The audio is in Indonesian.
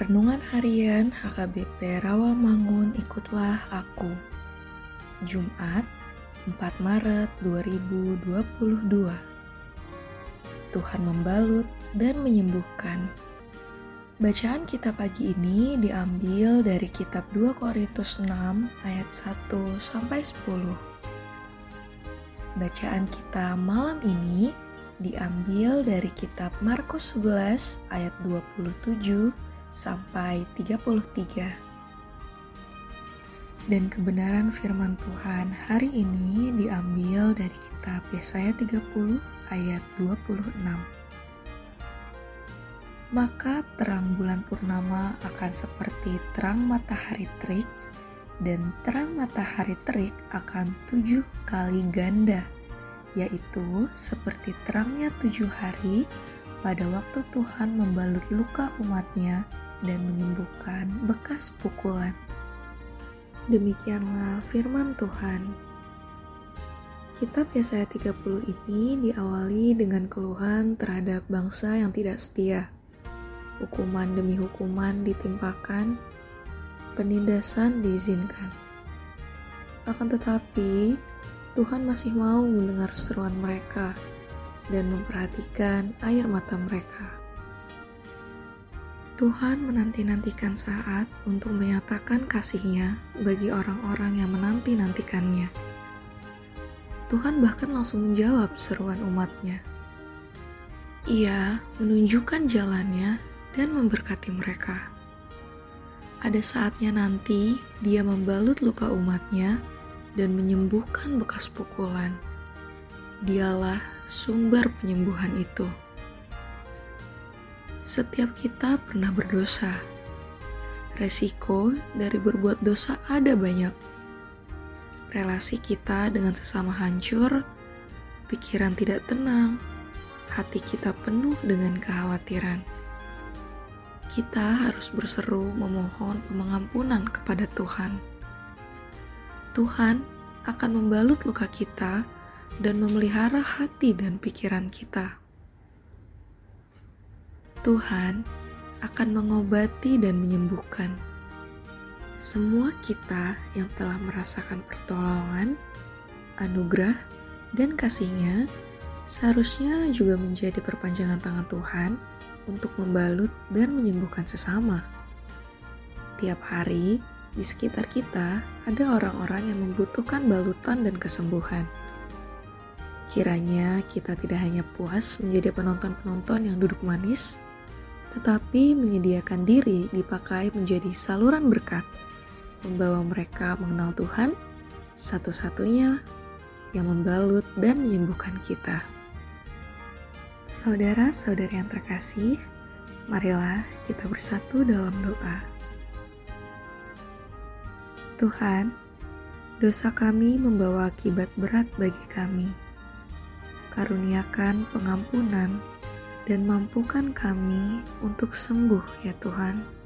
Renungan Harian HKBP Rawamangun Ikutlah Aku. Jumat 4 Maret 2022 Tuhan membalut dan menyembuhkan. Bacaan kita pagi ini diambil dari kitab 2 Korintus 6 ayat 1 sampai 10 Bacaan kita malam ini diambil dari kitab Markus 11 ayat 27 sampai 33. Dan kebenaran firman Tuhan hari ini diambil dari kitab Yesaya 30 ayat 26. Maka terang bulan purnama akan seperti terang matahari terik dan terang matahari terik akan tujuh kali ganda, yaitu seperti terangnya tujuh hari pada waktu Tuhan membalut luka umatnya dan menyembuhkan bekas pukulan. Demikianlah firman Tuhan. Kitab Yesaya 30 ini diawali dengan keluhan terhadap bangsa yang tidak setia. Hukuman demi hukuman ditimpakan, penindasan diizinkan. Akan tetapi, Tuhan masih mau mendengar seruan mereka dan memperhatikan air mata mereka. Tuhan menanti-nantikan saat untuk menyatakan kasihnya bagi orang-orang yang menanti-nantikannya. Tuhan bahkan langsung menjawab seruan umatnya. Ia menunjukkan jalannya dan memberkati mereka. Ada saatnya nanti dia membalut luka umatnya dan menyembuhkan bekas pukulan. Dialah sumber penyembuhan itu. Setiap kita pernah berdosa. Resiko dari berbuat dosa ada banyak. Relasi kita dengan sesama hancur, pikiran tidak tenang, hati kita penuh dengan kekhawatiran. Kita harus berseru memohon pengampunan kepada Tuhan. Tuhan akan membalut luka kita dan memelihara hati dan pikiran kita. Tuhan akan mengobati dan menyembuhkan semua kita yang telah merasakan pertolongan, anugerah, dan kasihnya seharusnya juga menjadi perpanjangan tangan Tuhan untuk membalut dan menyembuhkan sesama. Tiap hari, di sekitar kita ada orang-orang yang membutuhkan balutan dan kesembuhan. Kiranya kita tidak hanya puas menjadi penonton-penonton yang duduk manis, tetapi menyediakan diri dipakai menjadi saluran berkat, membawa mereka mengenal Tuhan, satu-satunya yang membalut dan menyembuhkan kita. Saudara-saudari yang terkasih, marilah kita bersatu dalam doa. Tuhan, dosa kami membawa akibat berat bagi kami. Karuniakan pengampunan dan mampukan kami untuk sembuh ya Tuhan.